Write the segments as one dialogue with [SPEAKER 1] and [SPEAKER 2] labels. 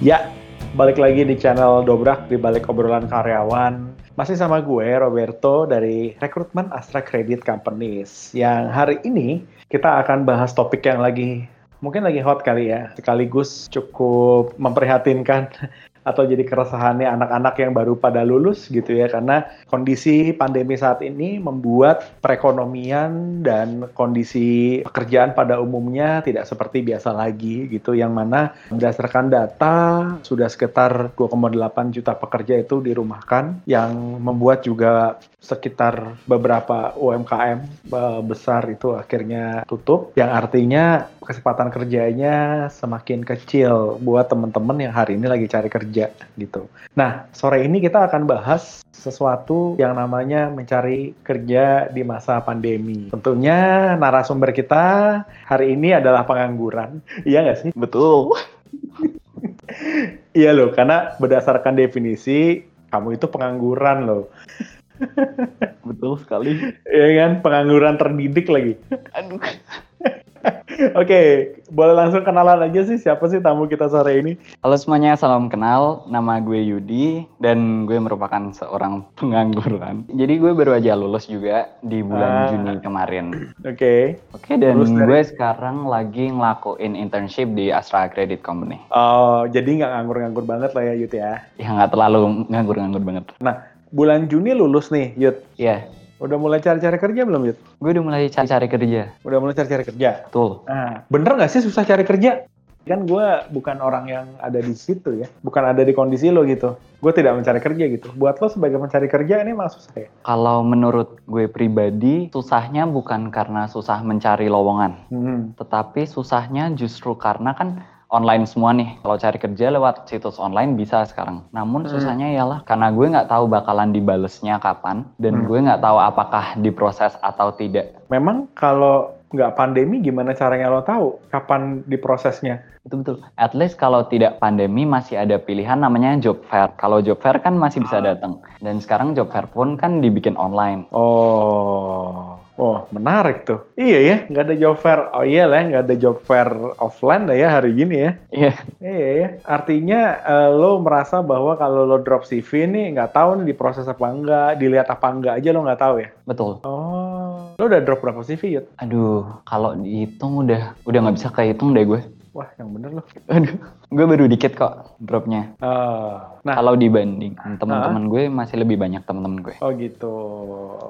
[SPEAKER 1] Ya, balik lagi di channel Dobrak di balik obrolan karyawan. Masih sama gue Roberto dari rekrutmen Astra Credit Companies. Yang hari ini kita akan bahas topik yang lagi mungkin lagi hot kali ya, sekaligus cukup memprihatinkan atau jadi keresahannya anak-anak yang baru pada lulus gitu ya karena kondisi pandemi saat ini membuat perekonomian dan kondisi pekerjaan pada umumnya tidak seperti biasa lagi gitu yang mana berdasarkan data sudah sekitar 2,8 juta pekerja itu dirumahkan yang membuat juga sekitar beberapa UMKM besar itu akhirnya tutup yang artinya kesempatan kerjanya semakin kecil buat teman-teman yang hari ini lagi cari kerja gitu. Nah, sore ini kita akan bahas sesuatu yang namanya mencari kerja di masa pandemi. Tentunya narasumber kita hari ini adalah pengangguran. Iya nggak sih?
[SPEAKER 2] Betul.
[SPEAKER 1] iya loh, karena berdasarkan definisi kamu itu pengangguran loh.
[SPEAKER 2] Betul sekali.
[SPEAKER 1] Iya kan, pengangguran terdidik lagi. Aduh. Oke, okay, boleh langsung kenalan aja sih siapa sih tamu kita sore ini?
[SPEAKER 2] Halo semuanya, salam kenal. Nama gue Yudi dan gue merupakan seorang pengangguran. Jadi gue baru aja lulus juga di bulan ah. Juni kemarin.
[SPEAKER 1] Oke. Okay.
[SPEAKER 2] Oke, okay, dan lulus gue sekarang lagi ngelakuin internship di Astra Credit Company.
[SPEAKER 1] Oh, jadi nggak nganggur-nganggur banget lah ya Yud ya?
[SPEAKER 2] Ya nggak terlalu nganggur-nganggur banget.
[SPEAKER 1] Nah, bulan Juni lulus nih Yud.
[SPEAKER 2] Iya. Yeah
[SPEAKER 1] Udah mulai cari-cari kerja belum, Yud?
[SPEAKER 2] Gue udah mulai cari-cari kerja.
[SPEAKER 1] Udah mulai cari-cari kerja?
[SPEAKER 2] Betul.
[SPEAKER 1] Nah, bener nggak sih susah cari kerja? Kan gue bukan orang yang ada di situ ya. Bukan ada di kondisi lo gitu. Gue tidak mencari kerja gitu. Buat lo sebagai mencari kerja ini malah susah ya?
[SPEAKER 2] Kalau menurut gue pribadi, susahnya bukan karena susah mencari lowongan. Hmm. Tetapi susahnya justru karena kan online semua nih. Kalau cari kerja lewat situs online bisa sekarang. Namun hmm. susahnya ialah karena gue nggak tahu bakalan dibalesnya kapan dan hmm. gue nggak tahu apakah diproses atau tidak.
[SPEAKER 1] Memang kalau nggak pandemi gimana caranya lo tahu kapan diprosesnya?
[SPEAKER 2] Itu betul. At least kalau tidak pandemi masih ada pilihan namanya job fair. Kalau job fair kan masih bisa ah. datang. Dan sekarang job fair pun kan dibikin online.
[SPEAKER 1] Oh. Oh, menarik tuh. Iya ya, nggak ada job fair. Oh iya lah, nggak ada job fair offline lah ya hari gini ya.
[SPEAKER 2] Iya.
[SPEAKER 1] Iya ya. Artinya uh, lo merasa bahwa kalau lo drop CV nih nggak tahu nih diproses apa enggak, dilihat apa enggak aja lo nggak tahu ya?
[SPEAKER 2] Betul.
[SPEAKER 1] Oh, lo udah drop berapa CV ya?
[SPEAKER 2] Aduh, kalau dihitung udah udah nggak bisa kehitung deh gue.
[SPEAKER 1] Wah, yang bener loh.
[SPEAKER 2] Aduh, gue baru dikit kok dropnya.
[SPEAKER 1] Uh,
[SPEAKER 2] nah, kalau dibanding teman-teman uh, gue masih lebih banyak teman-teman gue.
[SPEAKER 1] Oh gitu.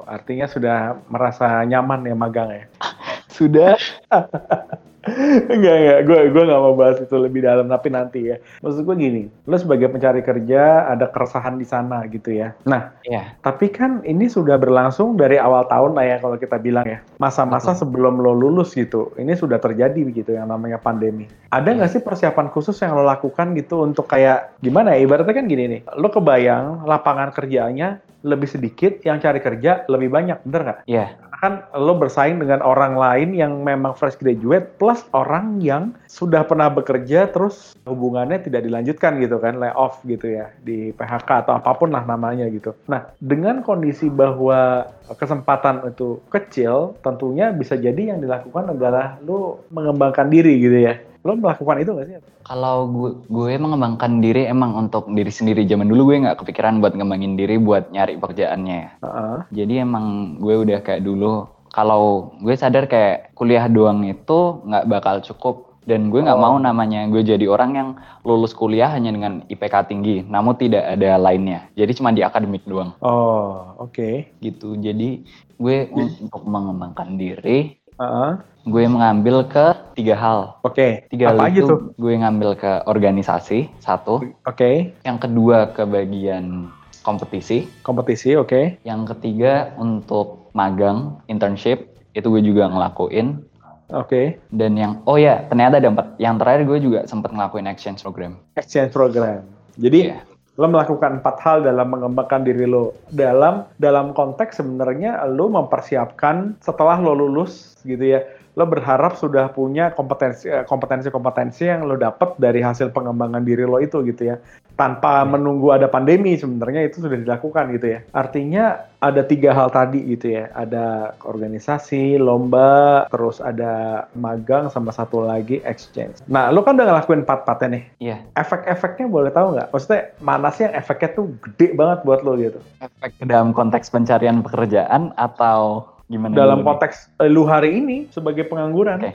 [SPEAKER 1] Artinya sudah merasa nyaman ya magang ya?
[SPEAKER 2] sudah.
[SPEAKER 1] enggak enggak gue gue nggak mau bahas itu lebih dalam tapi nanti ya maksud gue gini lo sebagai pencari kerja ada keresahan di sana gitu ya nah
[SPEAKER 2] yeah.
[SPEAKER 1] tapi kan ini sudah berlangsung dari awal tahun lah ya kalau kita bilang ya masa-masa sebelum lo lulus gitu ini sudah terjadi begitu yang namanya pandemi ada nggak yeah. sih persiapan khusus yang lo lakukan gitu untuk kayak gimana ya ibaratnya kan gini nih lo kebayang lapangan kerjanya lebih sedikit, yang cari kerja lebih banyak, bener nggak?
[SPEAKER 2] Iya. Yeah
[SPEAKER 1] kan lo bersaing dengan orang lain yang memang fresh graduate plus orang yang sudah pernah bekerja terus hubungannya tidak dilanjutkan gitu kan lay off gitu ya di PHK atau apa pun lah namanya gitu. Nah dengan kondisi bahwa kesempatan itu kecil tentunya bisa jadi yang dilakukan adalah lo mengembangkan diri gitu ya lo melakukan itu gak sih?
[SPEAKER 2] Kalau gue, gue mengembangkan diri emang untuk diri sendiri. Zaman dulu gue nggak kepikiran buat ngembangin diri buat nyari pekerjaannya. Uh -uh. Jadi emang gue udah kayak dulu. Kalau gue sadar kayak kuliah doang itu nggak bakal cukup dan gue nggak oh. mau namanya gue jadi orang yang lulus kuliah hanya dengan IPK tinggi, namun tidak ada lainnya. Jadi cuma di akademik doang.
[SPEAKER 1] Oh, oke. Okay.
[SPEAKER 2] Gitu. Jadi gue untuk mengembangkan diri,
[SPEAKER 1] uh -uh
[SPEAKER 2] gue mengambil ke tiga hal.
[SPEAKER 1] Oke. Okay.
[SPEAKER 2] Tiga Apa hal aja itu tuh? gue ngambil ke organisasi satu.
[SPEAKER 1] Oke. Okay.
[SPEAKER 2] Yang kedua ke bagian kompetisi.
[SPEAKER 1] Kompetisi, oke. Okay.
[SPEAKER 2] Yang ketiga untuk magang, internship itu gue juga ngelakuin.
[SPEAKER 1] Oke. Okay.
[SPEAKER 2] Dan yang oh ya ternyata ada empat. Yang terakhir gue juga sempat ngelakuin exchange program.
[SPEAKER 1] Exchange program. Jadi yeah lo melakukan empat hal dalam mengembangkan diri lo. Dalam dalam konteks sebenarnya lo mempersiapkan setelah lo lulus gitu ya. Lo berharap sudah punya kompetensi eh, kompetensi kompetensi yang lo dapat dari hasil pengembangan diri lo itu gitu ya tanpa hmm. menunggu ada pandemi sebenarnya itu sudah dilakukan gitu ya. Artinya ada tiga hal tadi gitu ya. Ada organisasi, lomba, terus ada magang sama satu lagi exchange. Nah, lu kan udah ngelakuin empat-empatnya nih.
[SPEAKER 2] Iya.
[SPEAKER 1] Efek-efeknya boleh tahu nggak? Maksudnya mana sih yang efeknya tuh gede banget buat lo gitu?
[SPEAKER 2] Efek dalam konteks pencarian pekerjaan atau gimana?
[SPEAKER 1] Dalam konteks nih? lu hari ini sebagai pengangguran. Okay.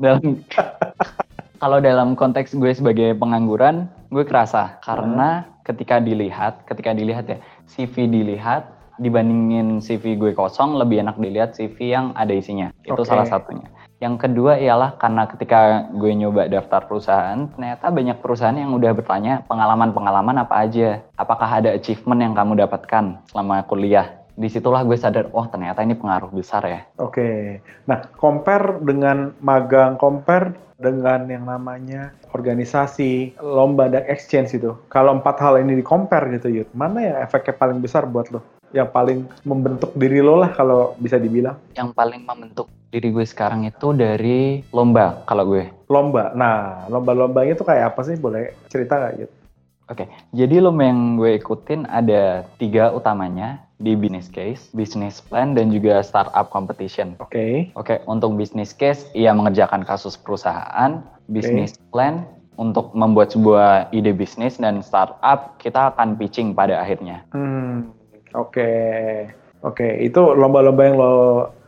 [SPEAKER 2] dalam kalau dalam konteks gue sebagai pengangguran, gue kerasa karena hmm. ketika dilihat, ketika dilihat ya CV dilihat dibandingin CV gue kosong lebih enak dilihat CV yang ada isinya. Itu okay. salah satunya. Yang kedua ialah karena ketika gue nyoba daftar perusahaan, ternyata banyak perusahaan yang udah bertanya pengalaman-pengalaman apa aja. Apakah ada achievement yang kamu dapatkan selama kuliah? Di situlah gue sadar, oh ternyata ini pengaruh besar ya.
[SPEAKER 1] Oke, okay. nah compare dengan magang, compare dengan yang namanya organisasi, lomba dan exchange itu. Kalau empat hal ini di compare gitu, Yud, mana yang efeknya paling besar buat lo? Yang paling membentuk diri lo lah kalau bisa dibilang.
[SPEAKER 2] Yang paling membentuk diri gue sekarang itu dari lomba kalau gue.
[SPEAKER 1] Lomba, nah lomba-lombanya itu kayak apa sih? Boleh cerita nggak, Yud?
[SPEAKER 2] Oke, jadi lomba yang gue ikutin ada tiga utamanya di business case, business plan, dan juga startup competition.
[SPEAKER 1] Oke. Okay.
[SPEAKER 2] Oke, okay, untuk business case, ia mengerjakan kasus perusahaan, business okay. plan, untuk membuat sebuah ide bisnis dan startup, kita akan pitching pada akhirnya.
[SPEAKER 1] Hmm, oke. Okay. Oke, okay. itu lomba-lomba yang lo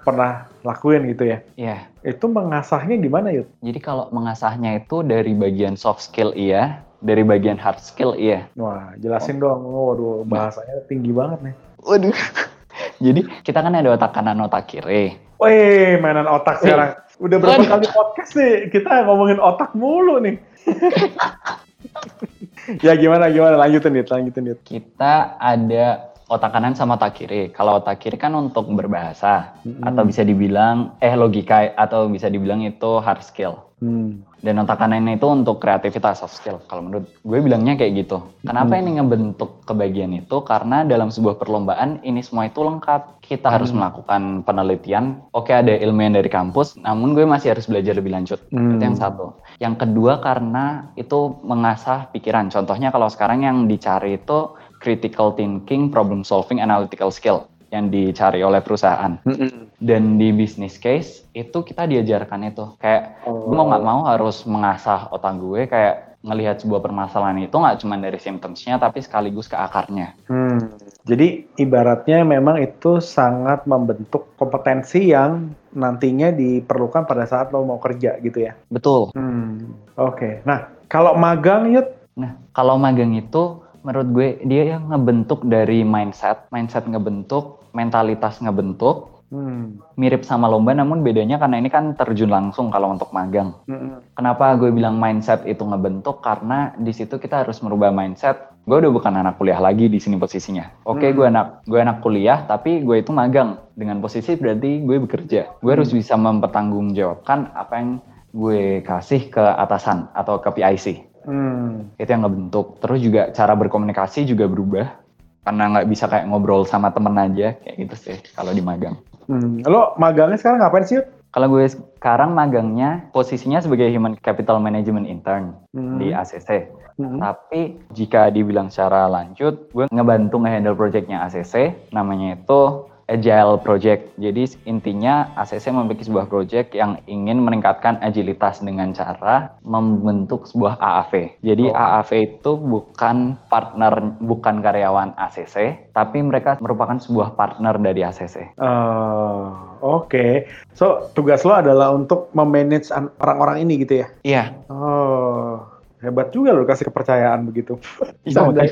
[SPEAKER 1] pernah lakuin gitu ya?
[SPEAKER 2] Iya.
[SPEAKER 1] Yeah. Itu mengasahnya gimana, Yud?
[SPEAKER 2] Jadi kalau mengasahnya itu dari bagian soft skill iya, dari bagian hard skill iya.
[SPEAKER 1] Wah, jelasin oh. dong. Waduh, bahasanya tinggi banget nih.
[SPEAKER 2] Waduh. Jadi kita kan ada otak kanan, otak kiri.
[SPEAKER 1] Wih, mainan otak sekarang. Udah berapa Waduh. kali podcast nih kita ngomongin otak mulu nih. ya gimana gimana lanjutin nih, lanjutin nih.
[SPEAKER 2] Kita ada otak kanan sama otak kiri. Kalau otak kiri kan untuk berbahasa hmm. atau bisa dibilang eh logika atau bisa dibilang itu hard skill. Hmm. Dan otak kanan itu untuk kreativitas soft skill. Kalau menurut gue bilangnya kayak gitu. Kenapa hmm. ini ngebentuk kebagian itu? Karena dalam sebuah perlombaan ini semua itu lengkap. Kita hmm. harus melakukan penelitian. Oke ada ilmuwan dari kampus, namun gue masih harus belajar lebih lanjut. Hmm. Itu yang satu. Yang kedua karena itu mengasah pikiran. Contohnya kalau sekarang yang dicari itu critical thinking, problem solving, analytical skill yang dicari oleh perusahaan. Mm -hmm. Dan di business case itu kita diajarkan itu kayak oh. gue mau nggak mau harus mengasah otak gue kayak ngelihat sebuah permasalahan itu nggak cuma dari symptomsnya tapi sekaligus ke akarnya.
[SPEAKER 1] Hmm. Jadi ibaratnya memang itu sangat membentuk kompetensi yang nantinya diperlukan pada saat lo mau kerja gitu ya.
[SPEAKER 2] Betul.
[SPEAKER 1] Hmm. Oke. Okay. Nah kalau magang yuk?
[SPEAKER 2] Nah kalau magang itu menurut gue dia yang ngebentuk dari mindset, mindset ngebentuk, mentalitas ngebentuk. Hmm. Mirip sama lomba namun bedanya karena ini kan terjun langsung kalau untuk magang. Hmm. Kenapa gue bilang mindset itu ngebentuk? Karena di situ kita harus merubah mindset. Gue udah bukan anak kuliah lagi di sini posisinya. Oke, okay, hmm. gue anak gue anak kuliah tapi gue itu magang. Dengan posisi berarti gue bekerja. Gue hmm. harus bisa mempertanggungjawabkan apa yang gue kasih ke atasan atau ke PIC. Hmm. Itu yang ngebentuk. Terus juga cara berkomunikasi juga berubah. Karena nggak bisa kayak ngobrol sama temen aja, kayak gitu sih kalau di magang.
[SPEAKER 1] Hmm. Lo magangnya sekarang ngapain sih?
[SPEAKER 2] Kalau gue sekarang magangnya posisinya sebagai Human Capital Management Intern hmm. di ACC. Hmm. Tapi jika dibilang secara lanjut, gue ngebantu ngehandle projectnya ACC, namanya itu agile project. Jadi intinya ACC memiliki sebuah project yang ingin meningkatkan agilitas dengan cara membentuk sebuah AAV. Jadi oh. AAV itu bukan partner, bukan karyawan ACC, tapi mereka merupakan sebuah partner dari ACC.
[SPEAKER 1] Uh, Oke, okay. so tugas lo adalah untuk memanage orang-orang ini gitu ya?
[SPEAKER 2] Iya.
[SPEAKER 1] Oh, hebat juga lo kasih kepercayaan begitu. Canda.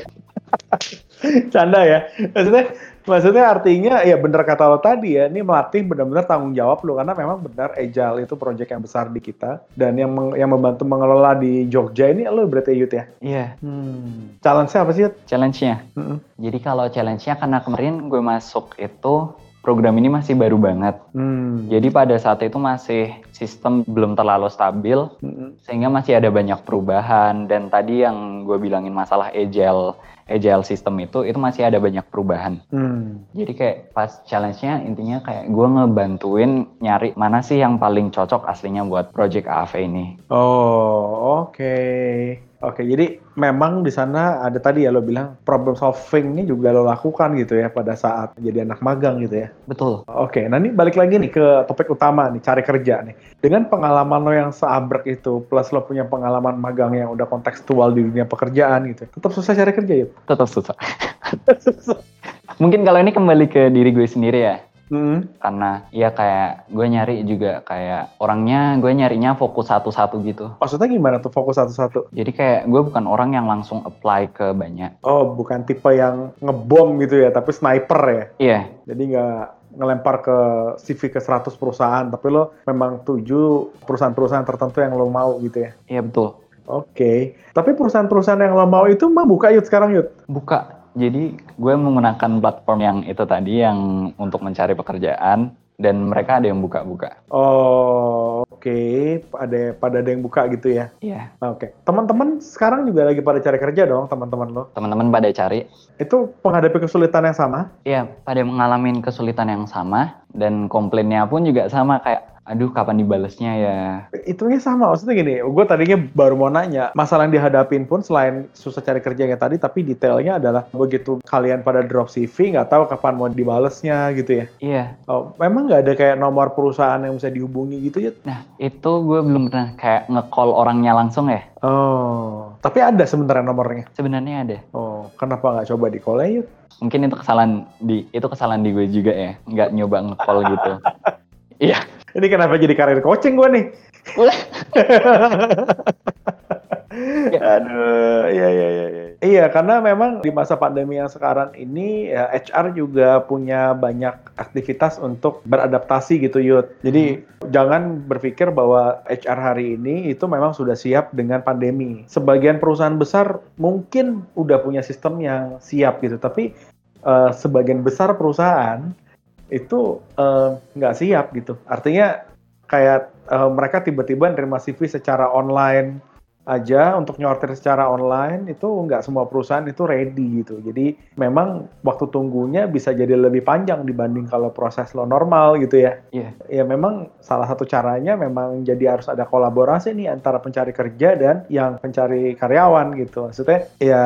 [SPEAKER 1] Canda ya. Maksudnya Maksudnya artinya ya bener kata lo tadi ya, ini melatih benar-benar tanggung jawab lo karena memang benar Agile itu proyek yang besar di kita dan yang meng, yang membantu mengelola di Jogja ini lo berarti Yud ya?
[SPEAKER 2] Iya.
[SPEAKER 1] Hmm. Challenge-nya apa sih?
[SPEAKER 2] Challenge-nya? Mm -hmm. Jadi kalau challenge-nya karena kemarin gue masuk itu program ini masih baru banget. Hmm. Jadi pada saat itu masih sistem belum terlalu stabil, hmm. sehingga masih ada banyak perubahan. Dan tadi yang gue bilangin masalah agile agile system itu itu masih ada banyak perubahan. Hmm. Jadi kayak pas challenge-nya intinya kayak gue ngebantuin nyari mana sih yang paling cocok aslinya buat project AAV ini.
[SPEAKER 1] Oh, oke. Okay. Oke, jadi memang di sana ada tadi ya lo bilang problem solving ini juga lo lakukan gitu ya pada saat jadi anak magang gitu ya.
[SPEAKER 2] Betul.
[SPEAKER 1] Oke, nah ini balik lagi nih ke topik utama nih, cari kerja nih. Dengan pengalaman lo yang seabrek itu, plus lo punya pengalaman magang yang udah kontekstual di dunia pekerjaan gitu, tetap susah cari kerja ya?
[SPEAKER 2] Tetap susah. Mungkin kalau ini kembali ke diri gue sendiri ya. Hmm. Karena ya kayak gue nyari juga kayak orangnya gue nyarinya fokus satu-satu gitu.
[SPEAKER 1] Maksudnya gimana tuh fokus satu-satu?
[SPEAKER 2] Jadi kayak gue bukan orang yang langsung apply ke banyak.
[SPEAKER 1] Oh, bukan tipe yang ngebom gitu ya, tapi sniper ya?
[SPEAKER 2] Iya.
[SPEAKER 1] Jadi nggak ngelempar ke CV ke 100 perusahaan, tapi lo memang tuju perusahaan-perusahaan tertentu yang lo mau gitu ya?
[SPEAKER 2] Iya betul.
[SPEAKER 1] Oke, okay. tapi perusahaan-perusahaan yang lo mau itu mah buka yuk sekarang yuk?
[SPEAKER 2] Buka, jadi gue menggunakan platform yang itu tadi yang untuk mencari pekerjaan dan mereka ada yang buka-buka.
[SPEAKER 1] Oh, oke. Okay. Ada pada ada yang buka gitu ya?
[SPEAKER 2] Iya.
[SPEAKER 1] Yeah. Oke. Okay. Teman-teman sekarang juga lagi pada cari kerja dong, teman-teman lo?
[SPEAKER 2] Teman-teman pada cari.
[SPEAKER 1] Itu menghadapi kesulitan yang sama?
[SPEAKER 2] Iya, pada mengalami kesulitan yang sama dan komplainnya pun juga sama kayak aduh kapan dibalesnya ya?
[SPEAKER 1] Itunya sama maksudnya gini gue tadinya baru mau nanya masalah yang dihadapin pun selain susah cari kerja kayak tadi tapi detailnya adalah begitu kalian pada drop CV nggak tahu kapan mau dibalesnya gitu ya.
[SPEAKER 2] Iya.
[SPEAKER 1] Oh memang nggak ada kayak nomor perusahaan yang bisa dihubungi gitu ya?
[SPEAKER 2] Nah itu gue belum pernah kayak nge-call orangnya langsung ya.
[SPEAKER 1] Oh tapi ada sebenarnya nomornya?
[SPEAKER 2] Sebenarnya ada.
[SPEAKER 1] Oh kenapa nggak coba di call ya
[SPEAKER 2] mungkin itu kesalahan di itu kesalahan di gue juga ya nggak nyoba nge-call gitu.
[SPEAKER 1] Iya ini kenapa jadi karir coaching gue nih? Aduh, iya, iya iya iya. Iya, karena memang di masa pandemi yang sekarang ini ya, HR juga punya banyak aktivitas untuk beradaptasi gitu, Yud. Jadi hmm. jangan berpikir bahwa HR hari ini itu memang sudah siap dengan pandemi. Sebagian perusahaan besar mungkin udah punya sistem yang siap gitu, tapi uh, sebagian besar perusahaan itu eh, nggak uh, siap gitu. Artinya kayak uh, mereka tiba-tiba nerima CV secara online aja untuk nyortir secara online itu nggak semua perusahaan itu ready gitu. Jadi memang waktu tunggunya bisa jadi lebih panjang dibanding kalau proses lo normal gitu ya.
[SPEAKER 2] Iya.
[SPEAKER 1] Yeah. Ya memang salah satu caranya memang jadi harus ada kolaborasi nih antara pencari kerja dan yang pencari karyawan gitu. Maksudnya ya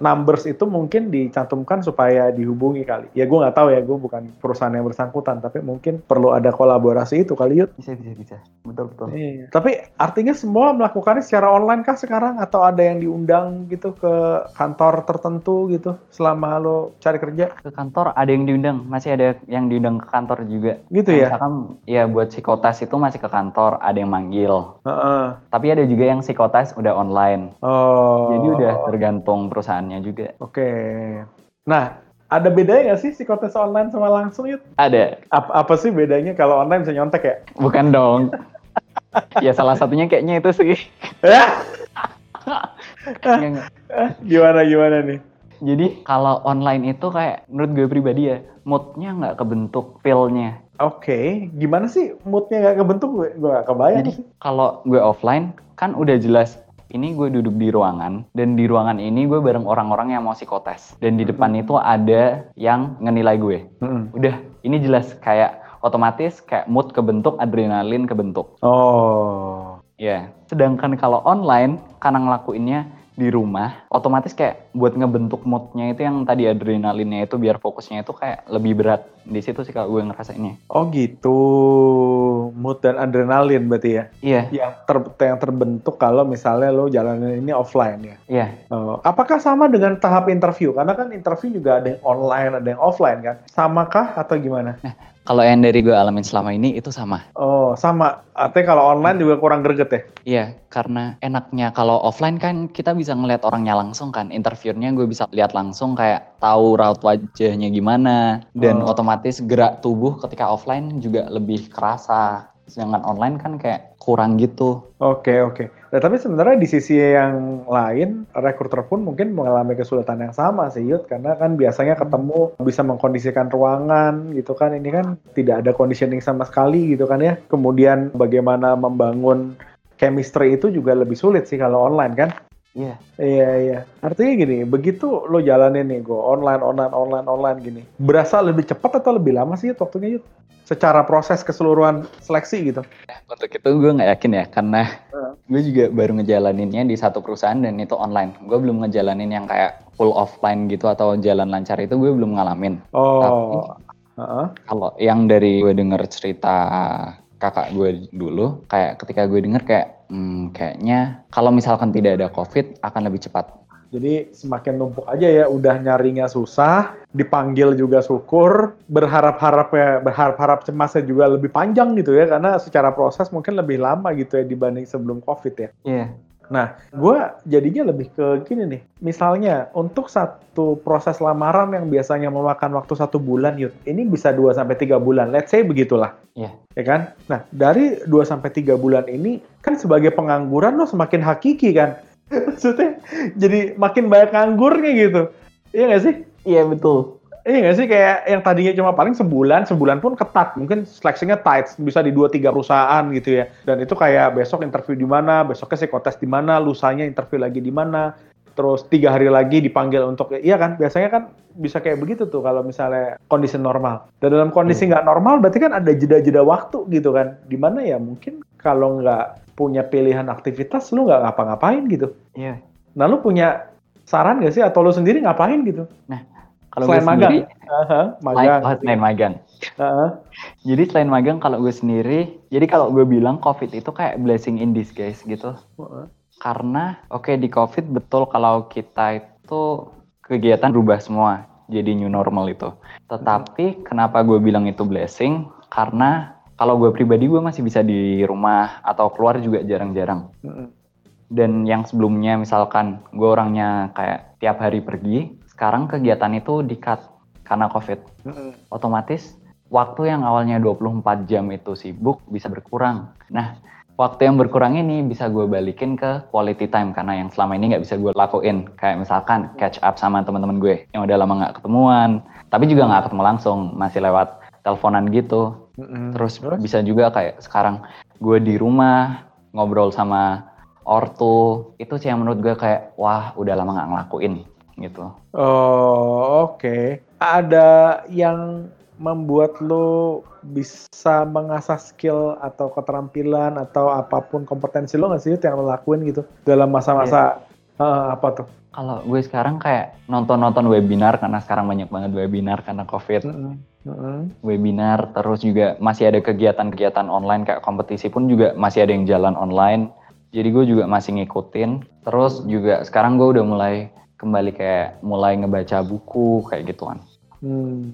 [SPEAKER 1] numbers itu mungkin dicantumkan supaya dihubungi kali. Ya gue nggak tahu ya gue bukan perusahaan yang bersangkutan tapi mungkin perlu ada kolaborasi itu kali yuk.
[SPEAKER 2] Bisa bisa bisa. Betul betul.
[SPEAKER 1] Iya. Tapi artinya semua melakukannya secara online online kah sekarang atau ada yang diundang gitu ke kantor tertentu gitu selama lo cari kerja?
[SPEAKER 2] Ke kantor ada yang diundang, masih ada yang diundang ke kantor juga.
[SPEAKER 1] Gitu nah, ya?
[SPEAKER 2] Misalkan ya buat psikotes itu masih ke kantor, ada yang manggil. Uh -uh. Tapi ada juga yang psikotes udah online.
[SPEAKER 1] Oh.
[SPEAKER 2] Jadi udah tergantung perusahaannya juga.
[SPEAKER 1] Oke. Okay. Nah, ada bedanya nggak sih psikotes online sama langsung itu?
[SPEAKER 2] Ada.
[SPEAKER 1] Apa, apa sih bedanya kalau online bisa nyontek ya?
[SPEAKER 2] Bukan dong. ya salah satunya kayaknya itu sih.
[SPEAKER 1] gimana gimana nih?
[SPEAKER 2] Jadi kalau online itu kayak menurut gue pribadi ya moodnya nggak kebentuk feelnya.
[SPEAKER 1] Oke, okay. gimana sih moodnya nggak kebentuk gue gue gak kebayang.
[SPEAKER 2] Jadi kalau gue offline kan udah jelas ini gue duduk di ruangan dan di ruangan ini gue bareng orang-orang yang mau psikotes dan di depan itu ada yang ngenilai gue. Hmm. Udah ini jelas kayak otomatis kayak mood kebentuk, adrenalin kebentuk.
[SPEAKER 1] Oh.
[SPEAKER 2] Ya. Yeah. Sedangkan kalau online karena ngelakuinnya di rumah, otomatis kayak buat ngebentuk moodnya itu yang tadi adrenalinnya itu biar fokusnya itu kayak lebih berat. Di situ sih kalau gue ngerasainnya.
[SPEAKER 1] Oh gitu, mood dan adrenalin berarti ya?
[SPEAKER 2] Iya.
[SPEAKER 1] Yang ter yang terbentuk kalau misalnya lo jalanin ini offline ya?
[SPEAKER 2] Iya.
[SPEAKER 1] Oh, apakah sama dengan tahap interview? Karena kan interview juga ada yang online, ada yang offline kan? Samakah atau gimana?
[SPEAKER 2] Nah, kalau yang dari gue alamin selama ini itu sama.
[SPEAKER 1] Oh, sama. Artinya kalau online juga kurang greget ya?
[SPEAKER 2] Iya, karena enaknya kalau offline kan kita bisa ngeliat orangnya langsung kan. Interviewnya gue bisa lihat langsung kayak tahu raut wajahnya gimana. Dan oh. otomatis gerak tubuh ketika offline juga lebih kerasa. Sedangkan online kan kayak kurang gitu.
[SPEAKER 1] Oke, okay, oke. Okay. Nah, tapi sebenarnya di sisi yang lain, rekruter pun mungkin mengalami kesulitan yang sama sih, Yud. Karena kan biasanya ketemu bisa mengkondisikan ruangan gitu kan. Ini kan tidak ada conditioning sama sekali gitu kan ya. Kemudian bagaimana membangun chemistry itu juga lebih sulit sih kalau online kan.
[SPEAKER 2] Iya.
[SPEAKER 1] Iya iya. Artinya gini, begitu lo jalanin nih gue online online online online gini, berasa lebih cepat atau lebih lama sih waktunya yuk? Secara proses keseluruhan seleksi gitu.
[SPEAKER 2] Untuk itu gue nggak yakin ya, karena uh. gue juga baru ngejalaninnya di satu perusahaan dan itu online. Gue belum ngejalanin yang kayak full offline gitu atau jalan lancar itu gue belum ngalamin.
[SPEAKER 1] Oh. Tapi,
[SPEAKER 2] uh -uh. kalau yang dari gue denger cerita kakak gue dulu kayak ketika gue denger kayak hmm, kayaknya kalau misalkan tidak ada covid akan lebih cepat
[SPEAKER 1] jadi semakin numpuk aja ya udah nyarinya susah dipanggil juga syukur berharap-harap ya berharap-harap cemasnya juga lebih panjang gitu ya karena secara proses mungkin lebih lama gitu ya dibanding sebelum covid ya
[SPEAKER 2] iya yeah.
[SPEAKER 1] Nah, gue jadinya lebih ke gini nih. Misalnya, untuk satu proses lamaran yang biasanya memakan waktu satu bulan, yuk, ini bisa 2 sampai tiga bulan. Let's say begitulah.
[SPEAKER 2] Iya. Yeah.
[SPEAKER 1] Ya kan? Nah, dari 2 sampai tiga bulan ini, kan sebagai pengangguran lo semakin hakiki kan? Maksudnya, jadi makin banyak nganggurnya gitu. Iya nggak sih?
[SPEAKER 2] Iya, betul.
[SPEAKER 1] Iya nggak sih kayak yang tadinya cuma paling sebulan, sebulan pun ketat, mungkin seleksinya tight, bisa di dua tiga perusahaan gitu ya. Dan itu kayak besok interview di mana, besoknya psikotes di mana, lusanya interview lagi di mana, terus tiga hari lagi dipanggil untuk iya kan biasanya kan bisa kayak begitu tuh kalau misalnya kondisi normal. Dan dalam kondisi hmm. nggak hmm. normal berarti kan ada jeda-jeda waktu gitu kan, di mana ya mungkin kalau nggak punya pilihan aktivitas lu nggak ngapa-ngapain gitu.
[SPEAKER 2] Iya.
[SPEAKER 1] Nah lu punya saran gak sih atau lu sendiri ngapain gitu?
[SPEAKER 2] Nah kalau selain gue magang, sendiri,
[SPEAKER 1] uh-huh, magang.
[SPEAKER 2] oh, selain magang. Uh-huh. Jadi selain magang, kalau gue sendiri, jadi kalau gue bilang COVID itu kayak blessing in disguise gitu. Uh-huh. Karena, oke okay, di COVID betul kalau kita itu kegiatan berubah semua, jadi new normal itu. Tetapi uh-huh. kenapa gue bilang itu blessing? Karena kalau gue pribadi gue masih bisa di rumah atau keluar juga jarang-jarang. Uh-huh. Dan yang sebelumnya misalkan gue orangnya kayak tiap hari pergi, sekarang kegiatan itu di-cut karena COVID. Mm-hmm. Otomatis waktu yang awalnya 24 jam itu sibuk bisa berkurang. Nah, waktu yang berkurang ini bisa gue balikin ke quality time karena yang selama ini nggak bisa gue lakuin. Kayak misalkan catch up sama teman-teman gue yang udah lama nggak ketemuan, tapi juga nggak ketemu langsung, masih lewat teleponan gitu. Mm-hmm. Terus bisa juga kayak sekarang gue di rumah ngobrol sama ortu, itu sih yang menurut gue kayak wah udah lama nggak ngelakuin gitu.
[SPEAKER 1] Oh, oke. Okay. Ada yang membuat lo bisa mengasah skill atau keterampilan atau apa pun kompetensi lo nggak sih yang lo lakuin gitu dalam masa-masa yeah. Iya. uh, apa tuh?
[SPEAKER 2] Kalau gue sekarang kayak nonton-nonton webinar karena sekarang banyak banget webinar karena covid. Mm -hmm. Mm -hmm. Webinar terus juga masih ada kegiatan-kegiatan online kayak kompetisi pun juga masih ada yang jalan online. Jadi gue juga masih ngikutin. Terus juga sekarang gue udah mulai kembali kayak mulai ngebaca buku kayak gituan.
[SPEAKER 1] Hmm.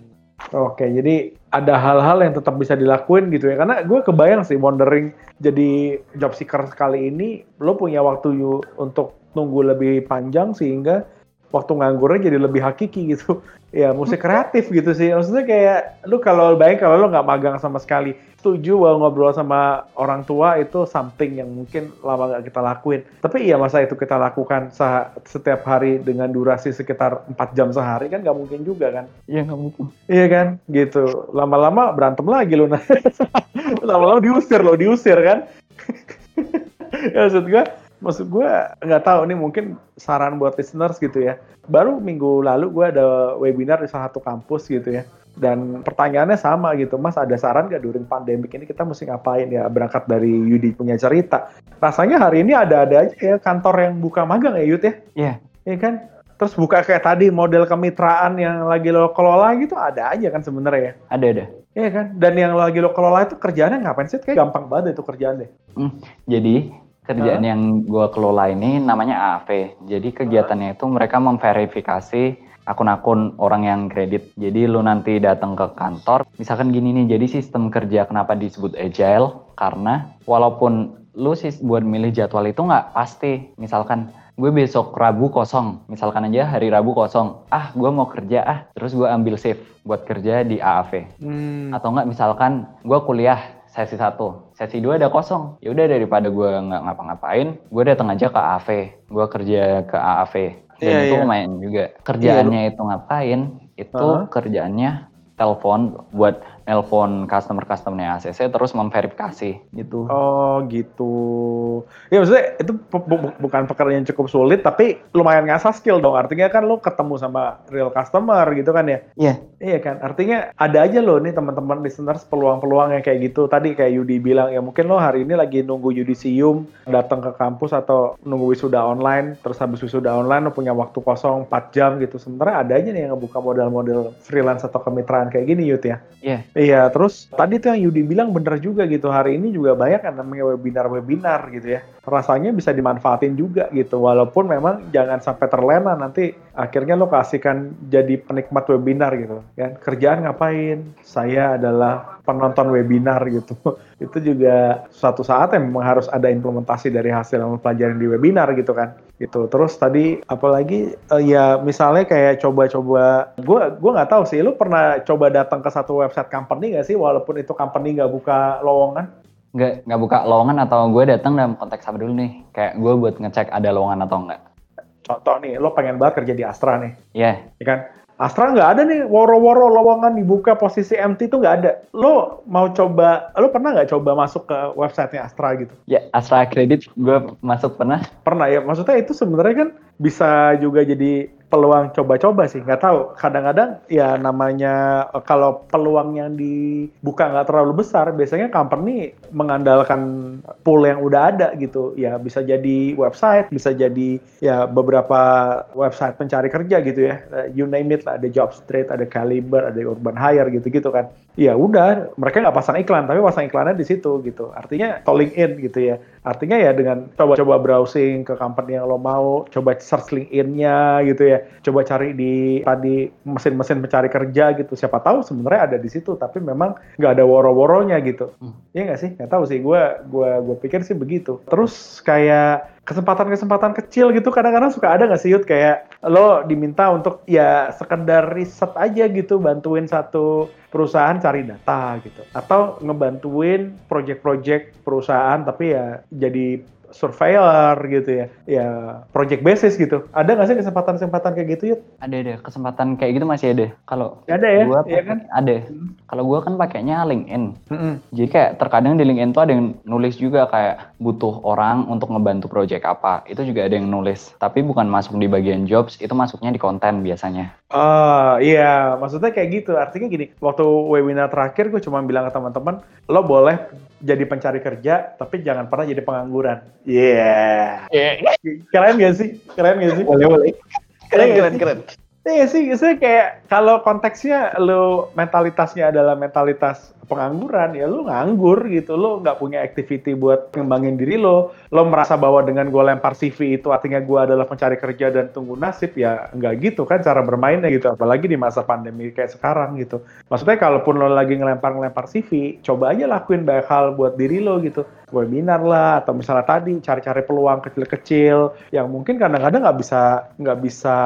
[SPEAKER 1] Oke, jadi ada hal-hal yang tetap bisa dilakuin gitu ya. Karena gue kebayang sih wondering jadi job seeker kali ini lo punya waktu untuk nunggu lebih panjang sehingga waktu nganggurnya jadi lebih hakiki gitu. Ya musik kreatif gitu sih. Maksudnya kayak lu kalau baik kalau lu nggak magang sama sekali. Setuju bahwa ngobrol sama orang tua itu something yang mungkin lama nggak kita lakuin. Tapi iya masa itu kita lakukan setiap hari dengan durasi sekitar 4 jam sehari kan nggak mungkin juga kan?
[SPEAKER 2] Iya nggak mungkin.
[SPEAKER 1] Iya kan? Gitu. Lama-lama berantem lagi lu. Lama-lama diusir lo, diusir kan? ya, maksud gue maksud gue nggak tahu nih mungkin saran buat listeners gitu ya. Baru minggu lalu gue ada webinar di salah satu kampus gitu ya. Dan pertanyaannya sama gitu, Mas ada saran gak during pandemik ini kita mesti ngapain ya? Berangkat dari Yudi punya cerita. Rasanya hari ini ada-ada aja ya kantor yang buka magang ya Yud ya?
[SPEAKER 2] Iya. Yeah.
[SPEAKER 1] Iya kan? Terus buka kayak tadi model kemitraan yang lagi lo kelola gitu ada aja kan sebenarnya ya?
[SPEAKER 2] Ada ada.
[SPEAKER 1] Iya kan? Dan yang lagi lo kelola itu kerjaannya ngapain sih? Kayak gampang banget itu kerjaan deh.
[SPEAKER 2] Hmm, jadi kerjaan huh? yang gue kelola ini namanya AAV. Jadi kegiatannya itu mereka memverifikasi akun-akun orang yang kredit. Jadi lu nanti datang ke kantor, misalkan gini nih, jadi sistem kerja kenapa disebut agile? Karena walaupun lu sih buat milih jadwal itu nggak pasti. Misalkan gue besok Rabu kosong, misalkan aja hari Rabu kosong, ah gue mau kerja ah, terus gue ambil shift buat kerja di AAV. Hmm. Atau enggak misalkan gue kuliah sesi satu sesi dua ada kosong ya udah daripada gue nggak ngapa-ngapain gue datang aja ke AV gue kerja ke AAV dan yeah, itu yeah. lumayan juga kerjaannya yeah. itu ngapain itu uh -huh. kerjaannya telepon buat nelpon customer-customernya ACC terus memverifikasi gitu.
[SPEAKER 1] Oh gitu. Ya maksudnya itu bukan pekerjaan yang cukup sulit tapi lumayan ngasah skill dong. Artinya kan lo ketemu sama real customer gitu kan ya?
[SPEAKER 2] Iya. Yeah.
[SPEAKER 1] Iya kan. Artinya ada aja lo nih teman-teman listeners peluang-peluang yang kayak gitu. Tadi kayak Yudi bilang ya mungkin lo hari ini lagi nunggu yudisium datang ke kampus atau nunggu wisuda online terus habis wisuda online lo punya waktu kosong 4 jam gitu. Sementara ada aja nih yang ngebuka model-model freelance atau kemitraan kayak gini Yud ya.
[SPEAKER 2] Iya. Yeah.
[SPEAKER 1] Iya, terus tadi tuh yang Yudi bilang bener juga gitu. Hari ini juga banyak kan namanya webinar-webinar gitu ya. Rasanya bisa dimanfaatin juga gitu. Walaupun memang jangan sampai terlena nanti akhirnya lo kasihkan jadi penikmat webinar gitu. Kan kerjaan ngapain? Saya adalah penonton webinar gitu. Itu juga suatu saat yang memang harus ada implementasi dari hasil yang pelajaran di webinar gitu kan gitu. Terus tadi apalagi uh, ya misalnya kayak coba-coba, gue gue nggak tahu sih, lu pernah coba datang ke satu website company nggak sih, walaupun itu company nggak buka lowongan?
[SPEAKER 2] Nggak nggak buka lowongan atau gue datang dalam konteks apa dulu nih? Kayak gue buat ngecek ada lowongan atau enggak.
[SPEAKER 1] Contoh nih, lo pengen banget kerja di Astra nih.
[SPEAKER 2] Iya. Yeah.
[SPEAKER 1] Ya kan? Astra nggak ada nih, woro-woro lowongan dibuka posisi MT itu nggak ada. Lo mau coba, lo pernah nggak coba masuk ke websitenya Astra gitu?
[SPEAKER 2] Ya, Astra Credit gue masuk pernah.
[SPEAKER 1] Pernah ya, maksudnya itu sebenarnya kan bisa juga jadi peluang coba-coba sih nggak tahu. Kadang-kadang ya namanya kalau peluang yang dibuka nggak terlalu besar biasanya company mengandalkan pool yang udah ada gitu. Ya bisa jadi website bisa jadi ya beberapa website pencari kerja gitu ya. You name it lah ada Jobstreet ada Caliber ada Urban Hire gitu-gitu kan. Ya udah mereka nggak pasang iklan tapi pasang iklannya di situ gitu. Artinya calling in gitu ya. Artinya ya dengan coba-coba browsing ke company yang lo mau coba search LinkedIn-nya gitu ya coba cari di tadi mesin-mesin mencari kerja gitu. Siapa tahu sebenarnya ada di situ tapi memang nggak ada woro-woronya gitu. Hmm. ya nggak sih? Nggak tahu sih. Gue gue gue pikir sih begitu. Terus kayak kesempatan-kesempatan kecil gitu kadang-kadang suka ada nggak sih Yud? Kayak lo diminta untuk ya sekedar riset aja gitu bantuin satu perusahaan cari data gitu. Atau ngebantuin project-project perusahaan tapi ya jadi surveyor gitu ya, ya project basis gitu. Ada nggak sih kesempatan-kesempatan kayak gitu yuk?
[SPEAKER 2] Ada ada kesempatan kayak gitu masih ada. Kalau
[SPEAKER 1] ada ya,
[SPEAKER 2] gua iya kan? Ada. Hmm. Kalau gua kan pakainya LinkedIn. Hmm. Jadi kayak terkadang di LinkedIn tuh ada yang nulis juga kayak butuh orang untuk ngebantu project apa. Itu juga ada yang nulis. Tapi bukan masuk di bagian jobs, itu masuknya di konten biasanya.
[SPEAKER 1] Oh iya, maksudnya kayak gitu. Artinya gini, waktu webinar terakhir gue cuma bilang ke teman-teman, lo boleh jadi pencari kerja, tapi jangan pernah jadi pengangguran. Iya. Yeah. yeah. Keren gak sih? Keren gak sih?
[SPEAKER 2] Boleh, boleh. Keren, keren, keren.
[SPEAKER 1] Iya sih, saya kayak kalau konteksnya lo mentalitasnya adalah mentalitas pengangguran, ya lo nganggur gitu, lo nggak punya activity buat ngembangin diri lo, lo merasa bahwa dengan gue lempar CV itu artinya gue adalah pencari kerja dan tunggu nasib, ya nggak gitu kan cara bermainnya gitu, apalagi di masa pandemi kayak sekarang gitu. Maksudnya kalaupun lo lagi ngelempar-ngelempar CV, coba aja lakuin banyak hal buat diri lo gitu. Webinar lah atau misalnya tadi cari-cari peluang kecil-kecil yang mungkin kadang-kadang nggak bisa nggak bisa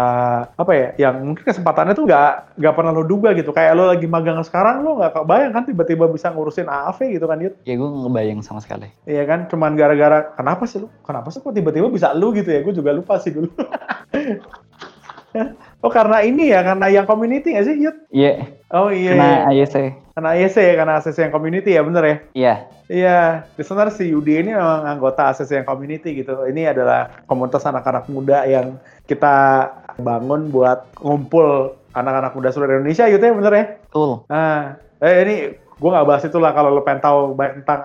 [SPEAKER 1] apa ya yang mungkin kesempatannya tuh nggak nggak pernah lo duga gitu. Kayak lo lagi magang sekarang lo nggak kebayang kan tiba-tiba bisa ngurusin AAV gitu kan Yud
[SPEAKER 2] ya gue ngebayang sama sekali
[SPEAKER 1] iya kan cuman gara-gara kenapa sih lo kenapa sih kok tiba-tiba bisa lo gitu ya gue juga lupa sih dulu Oh karena ini ya, karena yang community nggak sih, Yud?
[SPEAKER 2] Iya. Yeah.
[SPEAKER 1] Oh iya.
[SPEAKER 2] Karena iya. AYC.
[SPEAKER 1] Karena AYC ya, karena ACC yang community ya, bener ya?
[SPEAKER 2] Iya. Yeah.
[SPEAKER 1] Iya, sebenarnya si Yudi ini memang anggota ACC yang community gitu. Ini adalah komunitas anak-anak muda yang kita bangun buat ngumpul anak-anak muda seluruh Indonesia gitu ya, bener ya?
[SPEAKER 2] Betul.
[SPEAKER 1] Nah, eh, ini gue nggak bahas itu lah kalau lo pengen tahu banyak tentang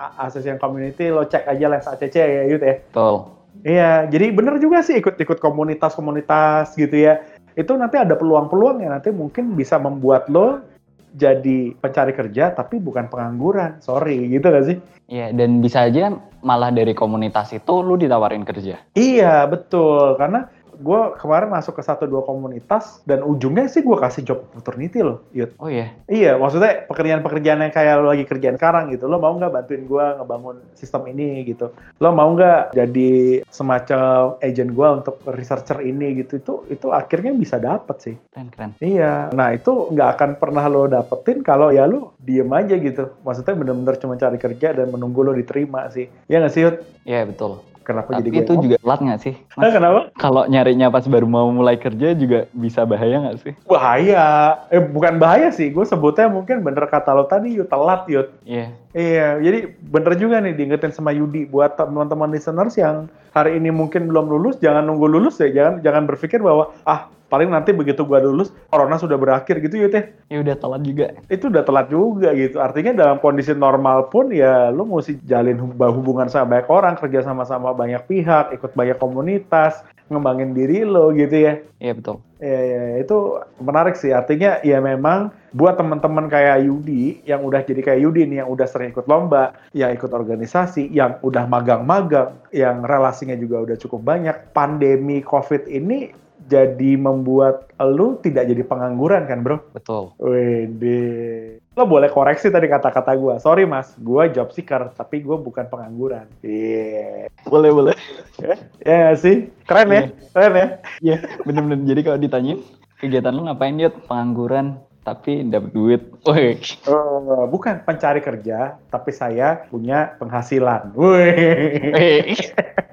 [SPEAKER 1] yang community, lo cek aja Lens ACC ya, Yud ya?
[SPEAKER 2] Betul.
[SPEAKER 1] Iya, jadi bener juga sih ikut-ikut komunitas-komunitas gitu ya itu nanti ada peluang-peluang yang nanti mungkin bisa membuat lo jadi pencari kerja tapi bukan pengangguran. Sorry, gitu gak sih?
[SPEAKER 2] Iya, dan bisa aja malah dari komunitas itu lo ditawarin kerja.
[SPEAKER 1] Iya, betul. Karena gue kemarin masuk ke satu dua komunitas dan ujungnya sih gue kasih job opportunity loh, Yud.
[SPEAKER 2] Oh iya?
[SPEAKER 1] Iya, maksudnya pekerjaan-pekerjaan yang kayak lo lagi kerjaan sekarang gitu. Lo mau nggak bantuin gue ngebangun sistem ini gitu? Lo mau nggak jadi semacam agent gue untuk researcher ini gitu? Itu itu akhirnya bisa dapet sih.
[SPEAKER 2] Keren, keren.
[SPEAKER 1] Iya, nah itu nggak akan pernah lo dapetin kalau ya lo diem aja gitu. Maksudnya bener-bener cuma cari kerja dan menunggu lo diterima sih. Iya nggak sih, Yud?
[SPEAKER 2] Iya, betul
[SPEAKER 1] Kenapa
[SPEAKER 2] Tapi
[SPEAKER 1] jadi
[SPEAKER 2] itu juga telat nggak sih?
[SPEAKER 1] Mas, kenapa?
[SPEAKER 2] Kalau nyarinya pas baru mau mulai kerja juga bisa bahaya nggak sih?
[SPEAKER 1] Bahaya. Eh bukan bahaya sih. Gue sebutnya mungkin bener kata lo tadi, yuk telat yuk.
[SPEAKER 2] Iya. Yeah.
[SPEAKER 1] Iya, jadi bener juga nih diingetin sama Yudi buat teman-teman listeners yang hari ini mungkin belum lulus, jangan nunggu lulus ya, jangan jangan berpikir bahwa ah paling nanti begitu gua lulus corona sudah berakhir gitu ya teh.
[SPEAKER 2] Ya udah telat juga.
[SPEAKER 1] Itu udah telat juga gitu. Artinya dalam kondisi normal pun ya lu mesti jalin hubungan sama banyak orang kerja sama-sama banyak pihak ikut banyak komunitas ngembangin diri lo gitu ya.
[SPEAKER 2] Iya betul.
[SPEAKER 1] Ya, ya. Itu menarik sih. Artinya ya memang buat teman-teman kayak Yudi yang udah jadi kayak Yudi nih yang udah sering ikut lomba, yang ikut organisasi, yang udah magang-magang, yang relasinya juga udah cukup banyak. Pandemi COVID ini jadi membuat lu tidak jadi pengangguran kan bro?
[SPEAKER 2] Betul.
[SPEAKER 1] Wede. Lo boleh koreksi tadi kata-kata gue. Sorry mas, gue job seeker, tapi gue bukan pengangguran. Iya.
[SPEAKER 2] Yeah. Boleh, boleh.
[SPEAKER 1] Ya, yeah, sih? Keren ya? Yeah. Keren ya? Iya,
[SPEAKER 2] yeah, bener-bener. Jadi kalau ditanya, kegiatan lu ngapain dia pengangguran? tapi dapat duit. Woi.
[SPEAKER 1] Uh, bukan pencari kerja, tapi saya punya penghasilan. Woi.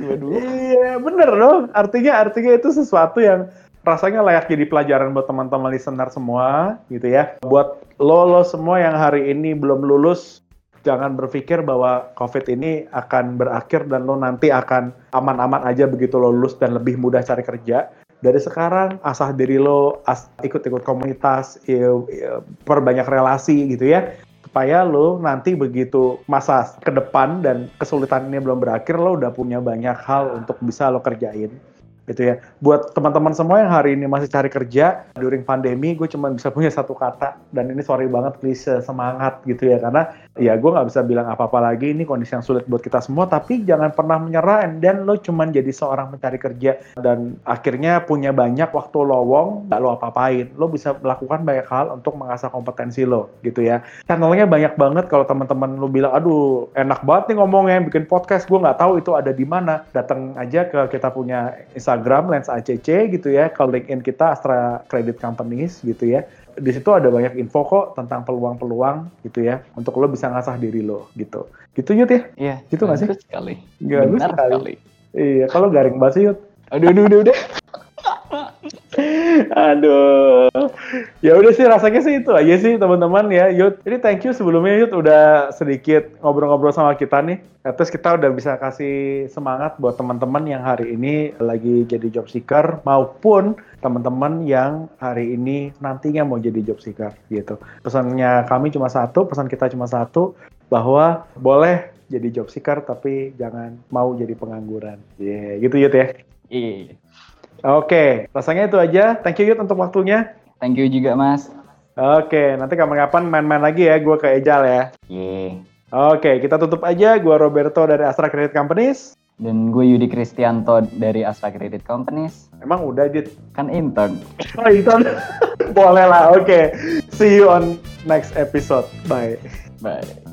[SPEAKER 1] aduh. Iya, bener dong. Artinya artinya itu sesuatu yang rasanya layak jadi pelajaran buat teman-teman listener semua gitu ya. Buat lo lo semua yang hari ini belum lulus jangan berpikir bahwa COVID ini akan berakhir dan lo nanti akan aman-aman aja begitu lo lulus dan lebih mudah cari kerja. Dari sekarang asah diri lo, ikut-ikut komunitas, ya, ya, perbanyak relasi gitu ya supaya lo nanti begitu masa ke depan dan kesulitan ini belum berakhir lo udah punya banyak hal untuk bisa lo kerjain gitu ya. Buat teman-teman semua yang hari ini masih cari kerja during pandemi, gue cuma bisa punya satu kata dan ini sorry banget please semangat gitu ya karena ya gue nggak bisa bilang apa-apa lagi. Ini kondisi yang sulit buat kita semua tapi jangan pernah menyerah. Dan lo cuma jadi seorang pencari kerja dan akhirnya punya banyak waktu lowong nggak lo apa-apain. Lo bisa melakukan banyak hal untuk mengasah kompetensi lo gitu ya. Channelnya banyak banget kalau teman-teman lo bilang aduh enak banget nih ngomongnya bikin podcast gue nggak tahu itu ada di mana. Datang aja ke kita punya Instagram Instagram Lens ACC gitu ya, ke LinkedIn kita Astra Credit Companies gitu ya. Di situ ada banyak info kok tentang peluang-peluang gitu ya, untuk lo bisa ngasah diri lo gitu. Gitu Yud ya?
[SPEAKER 2] Iya.
[SPEAKER 1] Gitu nggak sih?
[SPEAKER 2] sekali.
[SPEAKER 1] Gak Benar sekali. sekali. Iya, kalau garing banget sih Yud.
[SPEAKER 2] Aduh, aduh, aduh, udah.
[SPEAKER 1] Aduh. Ya udah sih rasanya sih itu aja sih teman-teman ya Yud. Jadi thank you sebelumnya Yud udah sedikit ngobrol-ngobrol sama kita nih. Terus kita udah bisa kasih semangat buat teman-teman yang hari ini lagi jadi job seeker maupun teman-teman yang hari ini nantinya mau jadi job seeker gitu. Pesannya kami cuma satu, pesan kita cuma satu bahwa boleh jadi job seeker tapi jangan mau jadi pengangguran. Iya, yeah, gitu Yud ya.
[SPEAKER 2] Iya.
[SPEAKER 1] Oke, rasanya itu aja. Thank you Yud untuk waktunya.
[SPEAKER 2] Thank you juga Mas.
[SPEAKER 1] Oke, nanti kapan-kapan main-main lagi ya, gue ke Ejal ya.
[SPEAKER 2] Iya.
[SPEAKER 1] Oke, kita tutup aja. Gue Roberto dari Astra Credit Companies.
[SPEAKER 2] Dan gue Yudi Kristianto dari Astra Credit Companies.
[SPEAKER 1] Emang udah, Jit?
[SPEAKER 2] Kan intern.
[SPEAKER 1] Oh, intern? Boleh lah, oke. See you on next episode. Bye.
[SPEAKER 2] Bye.